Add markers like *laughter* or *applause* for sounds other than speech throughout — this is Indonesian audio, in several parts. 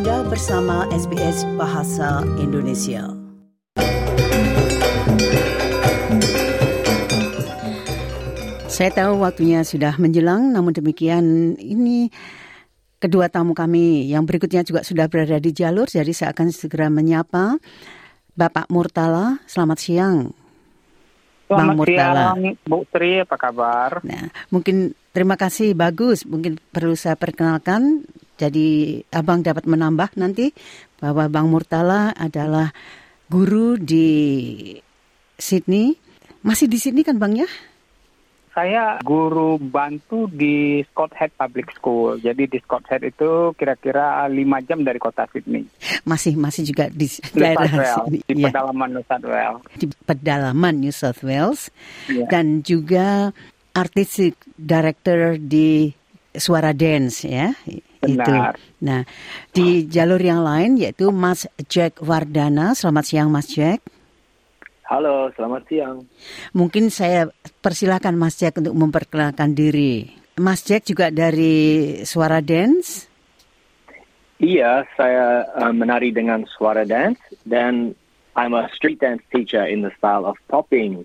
Anda bersama SBS Bahasa Indonesia. Saya tahu waktunya sudah menjelang, namun demikian ini kedua tamu kami yang berikutnya juga sudah berada di jalur, jadi saya akan segera menyapa Bapak Murtala. Selamat siang. Selamat Bang Murtala. siang, Bu Tri, apa kabar? Nah, mungkin terima kasih bagus. Mungkin perlu saya perkenalkan. Jadi abang dapat menambah nanti bahwa Bang Murtala adalah guru di Sydney. Masih di Sydney kan Bang ya? Saya guru bantu di Scott Head Public School. Jadi di Scott Head itu kira-kira 5 jam dari kota Sydney. Masih masih juga di *laughs* daerah Wales, sini. di Ya, pedalaman New South Wales. di pedalaman New South Wales Iya. dan juga artistic director di Suara Dance ya. Benar. Itu. Nah, di jalur yang lain yaitu Mas Jack Wardana. Selamat siang Mas Jack. Halo, selamat siang. Mungkin saya persilahkan Mas Jack untuk memperkenalkan diri. Mas Jack juga dari Suara Dance. Iya, saya uh, menari dengan suara dance dan I'm a street dance teacher in the style of popping.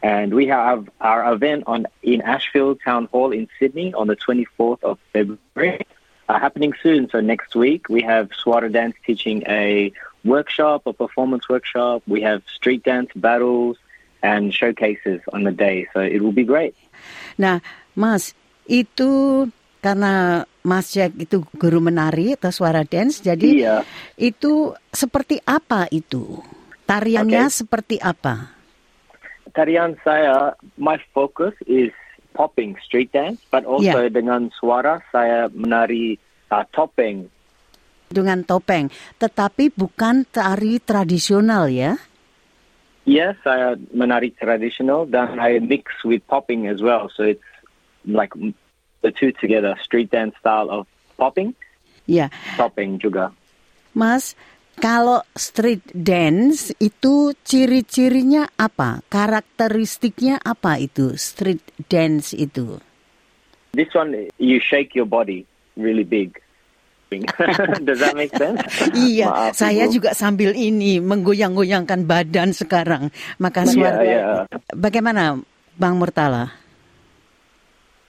And we have our event on in Ashfield Town Hall in Sydney on the 24th of February, uh, happening soon. So next week we have Swara Dance teaching a workshop, a performance workshop. We have street dance battles and showcases on the day. So it will be great. Nah, Mas, itu karena Mas Jack itu guru menari atau suara dance, jadi Iya. itu seperti apa itu? Tariannya Oke. seperti apa? tarian saya, my focus is popping street dance, but also dengan suara saya menari uh, topeng. Dengan topeng, tetapi bukan tari tradisional ya? Yes, saya menari traditional, dan I mix with popping as well. So it's like the two together, street dance style of popping, Ya, topeng juga. Mas, kalau street dance itu ciri-cirinya apa? Karakteristiknya apa itu street dance itu? This one, you shake your body really big. *laughs* Does that make sense? *laughs* Iya, Maaf, saya Ibu. juga sambil ini menggoyang-goyangkan badan sekarang. Maka suara iya. Bagaimana Bang Murtala?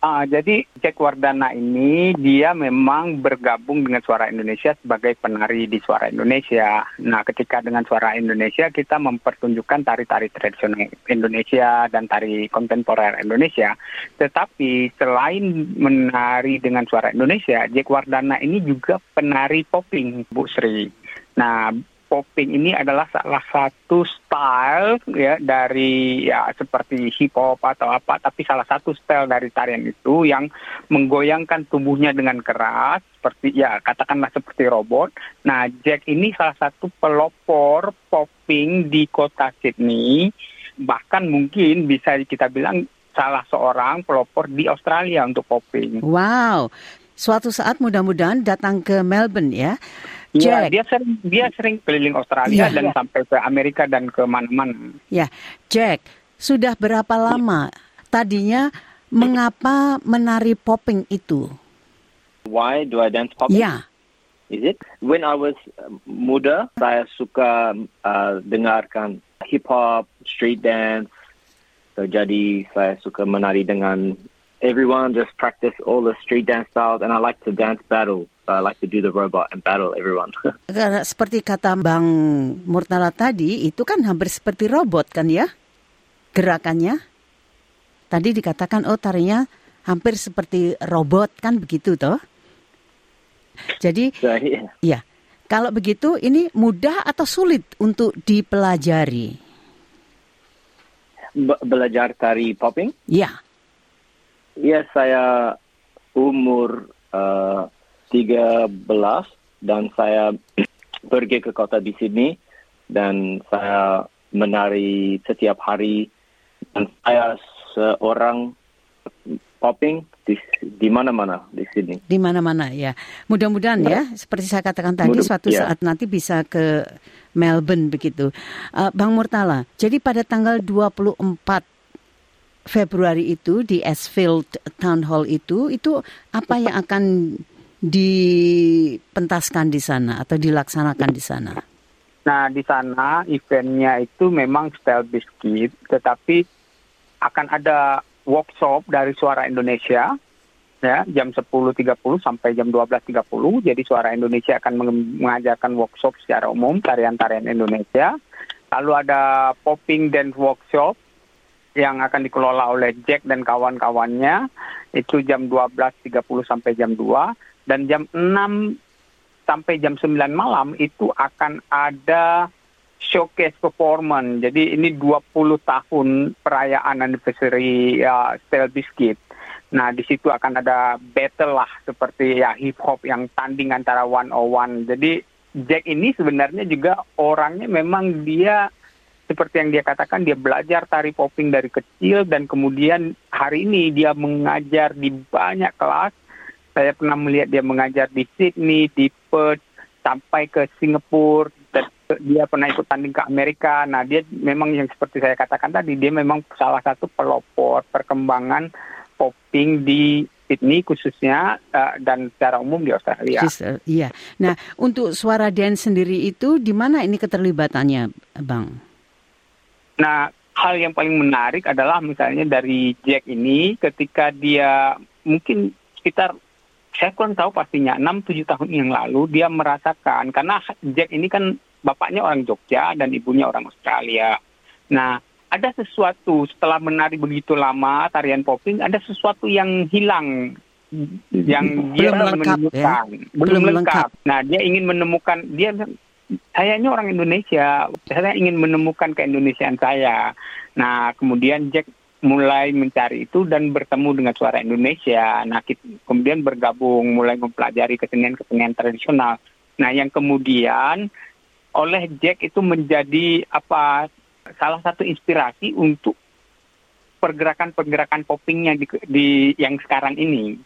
Ah, jadi Jack Wardana ini dia memang bergabung dengan Suara Indonesia sebagai penari di Suara Indonesia. Nah, ketika dengan Suara Indonesia kita mempertunjukkan tari-tari tradisional Indonesia dan tari kontemporer Indonesia. Tetapi selain menari dengan Suara Indonesia, Jack Wardana ini juga penari popping, Bu Sri. Nah, popping ini adalah salah satu style ya dari ya seperti hip hop atau apa tapi salah satu style dari tarian itu yang menggoyangkan tubuhnya dengan keras seperti ya katakanlah seperti robot. Nah, Jack ini salah satu pelopor popping di kota Sydney bahkan mungkin bisa kita bilang salah seorang pelopor di Australia untuk popping. Wow, suatu saat mudah-mudahan datang ke Melbourne ya. Iya, Jack, dia sering dia sering keliling Australia Iya. dan sampai ke Amerika dan ke mana-mana. ya, Jack, sudah berapa lama tadinya mengapa menari popping itu? Why do I dance popping? Ya, Is it? When I was uh, muda, saya suka uh, dengarkan hip hop, street dance. So jadi saya suka menari dengan everyone, just practice all the street dance styles, and I like to dance battle. I like to do the robot and battle everyone. *laughs* karena seperti kata Bang Murtala tadi, itu kan hampir seperti robot kan ya? Gerakannya. Tadi dikatakan, oh tarinya hampir seperti robot kan begitu toh? Jadi so yeah. Ya, kalau begitu ini mudah atau sulit untuk dipelajari? Be- belajar tari popping. Ya, Ya saya umur uh, 13 dan saya *clears throat* pergi ke kota di Sydney dan saya menari setiap hari dan saya seorang popping di di mana-mana di Sydney. di mana-mana ya. Mudah-mudahan ya, seperti saya katakan tadi, Mudah- suatu ya. saat nanti bisa ke Melbourne begitu. Uh, Bang Murtala, jadi pada tanggal 24 Februari itu di Ashfield Town Hall itu, itu apa yang akan dipentaskan di sana atau dilaksanakan di sana? Nah, di sana eventnya itu memang style biscuit, tetapi akan ada workshop dari Suara Indonesia ya jam 10.30 sampai jam 12.30. Jadi Suara Indonesia akan mengajarkan workshop secara umum tarian-tarian Indonesia. Lalu ada popping dance workshop yang akan dikelola oleh Jack dan kawan-kawannya itu jam 12.30 sampai jam 2 dan jam 6 sampai jam 9 malam itu akan ada showcase performance. Jadi ini 20 tahun perayaan anniversary uh, Style Biscuit. Nah, di situ akan ada battle lah seperti ya hip hop yang tanding antara one on one. Jadi Jack ini sebenarnya juga orangnya memang dia seperti yang dia katakan dia belajar tari popping dari kecil dan kemudian hari ini dia mengajar di banyak kelas. Saya pernah melihat dia mengajar di Sydney, di Perth, sampai ke Singapura, dan dia pernah ikut tanding ke Amerika. Nah, dia memang yang seperti saya katakan tadi, dia memang salah satu pelopor perkembangan popping di Sydney khususnya uh, dan secara umum di Australia. Iya. Nah, untuk suara dance sendiri itu di mana ini keterlibatannya, Bang? Nah, hal yang paling menarik adalah misalnya dari Jack ini ketika dia mungkin sekitar saya kurang tahu pastinya 6-7 tahun yang lalu dia merasakan karena Jack ini kan bapaknya orang Jogja dan ibunya orang Australia. Nah, ada sesuatu setelah menari begitu lama tarian popping ada sesuatu yang hilang yang dia belum lengkap, menemukan ya? belum, Belum lengkap. lengkap. Nah dia ingin menemukan dia sayanya orang Indonesia saya ingin menemukan keindonesiaan saya. Nah kemudian Jack mulai mencari itu dan bertemu dengan suara Indonesia. Nah kemudian bergabung mulai mempelajari kesenian-kesenian tradisional. Nah yang kemudian oleh Jack itu menjadi apa salah satu inspirasi untuk pergerakan-pergerakan poppingnya di, di yang sekarang ini.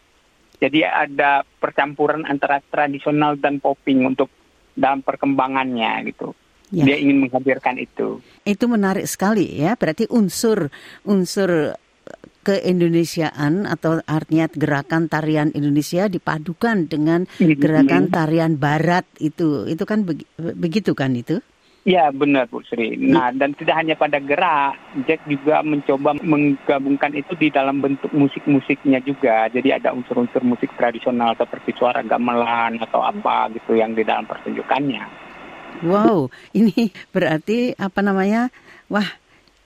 Jadi ada percampuran antara tradisional dan popping untuk dalam perkembangannya gitu. Ya. Dia ingin menghadirkan itu. Itu menarik sekali ya. Berarti unsur unsur keindonesiaan atau artinya gerakan tarian Indonesia dipadukan dengan gerakan tarian Barat itu. Itu kan begitu kan itu? Ya benar Bu Sri. Nah dan tidak hanya pada gerak, Jack juga mencoba menggabungkan itu di dalam bentuk musik-musiknya juga. Jadi ada unsur-unsur musik tradisional seperti suara gamelan atau apa gitu yang di dalam pertunjukannya. Wow, ini berarti apa namanya? Wah,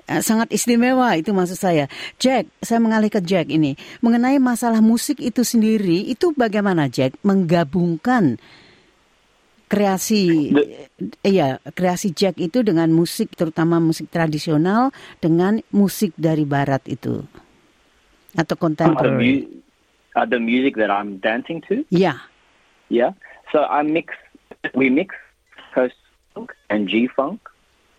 eh, sangat istimewa itu maksud saya. Jack, saya mengalih ke Jack ini. Mengenai masalah musik itu sendiri, itu bagaimana Jack menggabungkan kreasi iya kreasi Jack itu dengan musik terutama musik tradisional dengan musik dari barat itu atau contemporary. Uh, the, music that I'm dancing to. Yeah. Yeah. So I mix we mix coast funk and G funk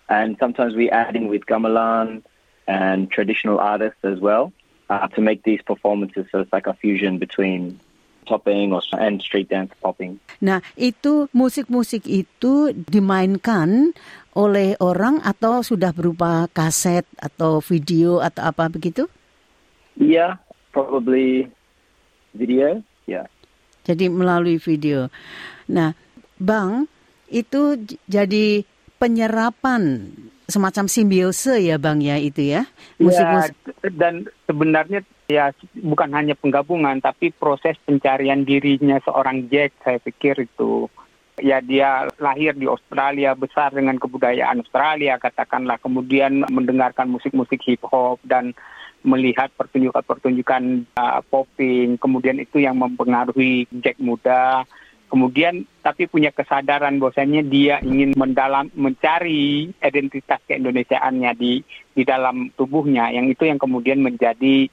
and sometimes we add in with gamelan and traditional artists as well uh, to make these performances so it's like a fusion between popping or and street dance popping. Nah, itu musik-musik itu dimainkan oleh orang atau sudah berupa kaset atau video atau apa begitu? Iya, yeah, probably video, ya. Yeah. Jadi melalui video. Nah, Bang, itu jadi penyerapan semacam simbiose ya Bang ya itu ya? Musik-musik. Ya, dan sebenarnya ya bukan hanya penggabungan tapi proses pencarian dirinya seorang Jack saya pikir itu. Ya dia lahir di Australia besar dengan kebudayaan Australia katakanlah. Kemudian mendengarkan musik-musik hip hop dan melihat pertunjukan-pertunjukan uh, popping. Kemudian itu yang mempengaruhi Jack muda. Kemudian tapi punya kesadaran bahwasanya dia ingin mendalam mencari identitas keindonesiaannya di di dalam tubuhnya. Yang itu yang kemudian menjadi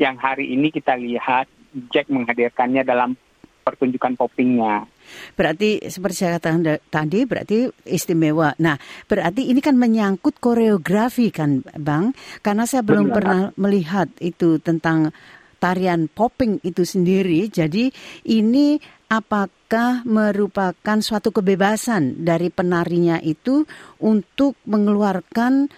yang hari ini kita lihat Jack menghadirkannya dalam pertunjukan poppingnya. Berarti seperti saya katakan tadi berarti istimewa. Nah, berarti ini kan menyangkut koreografi kan, Bang? Karena saya belum Benar. pernah melihat itu tentang tarian popping itu sendiri. Jadi ini apakah merupakan suatu kebebasan dari penarinya itu untuk mengeluarkan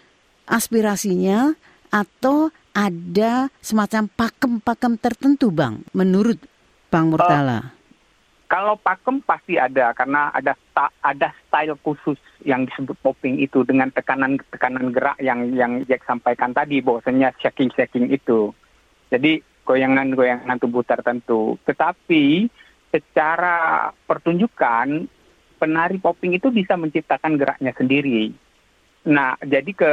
aspirasinya atau ada semacam pakem-pakem tertentu, Bang, menurut Bang Murtala? Uh, Kalau pakem pasti ada karena ada ada style khusus yang disebut popping itu dengan tekanan-tekanan gerak yang yang Jack sampaikan tadi bahwasanya shaking-shaking itu. Jadi goyangan-goyangan tubuh tertentu. Tetapi secara pertunjukan penari popping itu bisa menciptakan geraknya sendiri. Nah, jadi ke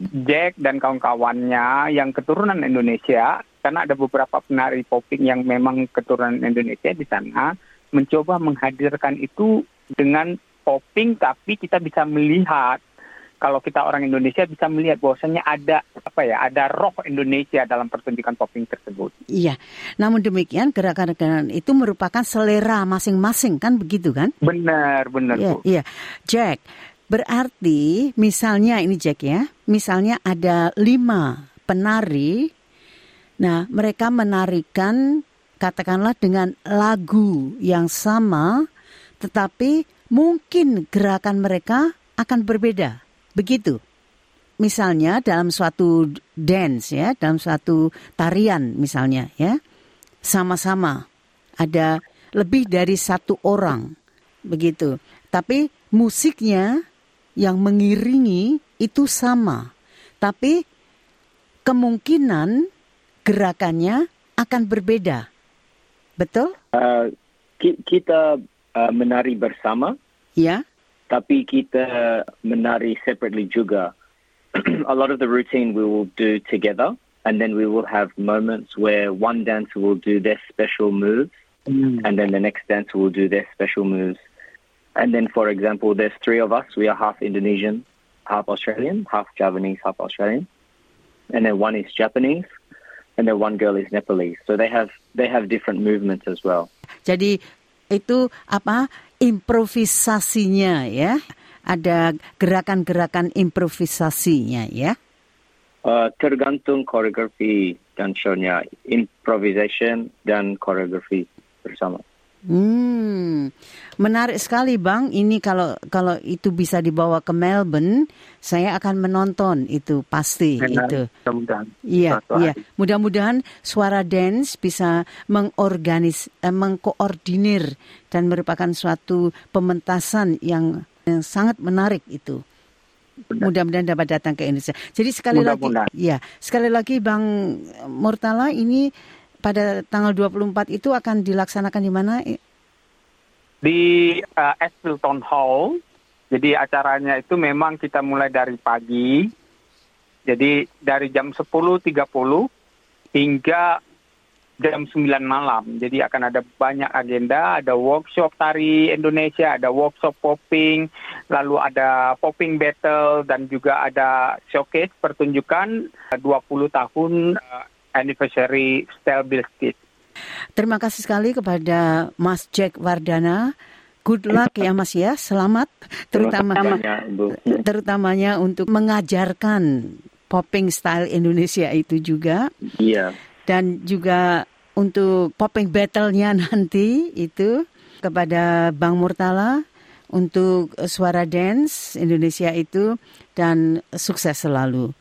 Jack dan kawan-kawannya yang keturunan Indonesia, karena ada beberapa penari popping yang memang keturunan Indonesia di sana, mencoba menghadirkan itu dengan popping tapi kita bisa melihat kalau kita orang Indonesia bisa melihat bahwasanya ada apa ya ada roh Indonesia dalam pertunjukan popping tersebut. Iya. Namun demikian gerakan-gerakan itu merupakan selera masing-masing kan begitu kan? Benar, benar iya, Bu. Iya. Jack, berarti misalnya ini Jack ya, misalnya ada lima penari, nah mereka menarikan katakanlah dengan lagu yang sama, tetapi mungkin gerakan mereka akan berbeda. Begitu. Misalnya dalam suatu dance ya, dalam suatu tarian misalnya ya, sama-sama ada lebih dari satu orang begitu. Tapi musiknya yang mengiringi itu sama. Tapi kemungkinan gerakannya akan berbeda. Betul? Uh, kita uh, menari bersama. Ya. Tapi kita menari separately juga. *clears throat* a lot of the routine we will do together, and then we will have moments where one dancer will do their special moves, mm. and then the next dancer will do their special moves. And then, for example, there's three of us. We are half Indonesian, half Australian, half Javanese, half Australian. And then one is Japanese, and then one girl is Nepalese. So they have they have different movements as well. Jadi itu apa improvisasinya ya? Ada gerakan-gerakan improvisasinya ya? Uh, tergantung koreografi dan show-nya, improvisation dan koreografi bersama. Hmm, menarik sekali bang. Ini kalau kalau itu bisa dibawa ke Melbourne, saya akan menonton itu pasti Benar, itu. Mudah-mudahan. Iya, iya. Mudah-mudahan suara dance bisa mengorganis, eh, mengkoordinir dan merupakan suatu pementasan yang, yang sangat menarik itu. Mudah-mudahan dapat datang ke Indonesia. Jadi sekali Mudah lagi, ya sekali lagi Bang Murtala ini pada tanggal 24 itu akan dilaksanakan di mana? Di uh, Espilton Hall. Jadi acaranya itu memang kita mulai dari pagi. Jadi dari jam 10.30 hingga jam 9 malam. Jadi akan ada banyak agenda, ada workshop tari Indonesia, ada workshop popping, lalu ada popping battle dan juga ada showcase pertunjukan 20 tahun uh, anniversary Style Biscuit. Terima kasih sekali kepada Mas Jack Wardana. Good luck ya Mas ya, selamat terutama terutamanya untuk mengajarkan popping style Indonesia itu juga. Iya. Dan juga untuk popping battle-nya *laughs* nanti itu kepada Bang Murtala untuk suara dance Indonesia itu dan sukses selalu.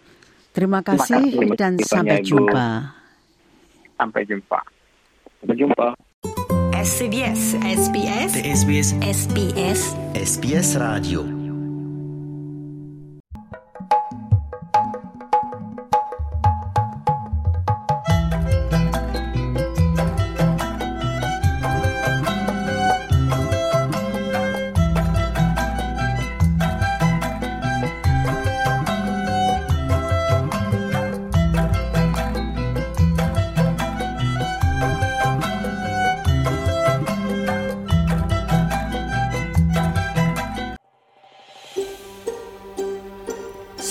Terima kasih, Terima kasih dan sampai jumpa. Sampai jumpa. Sampai jumpa. SBS SBS SBS SBS SBS Radio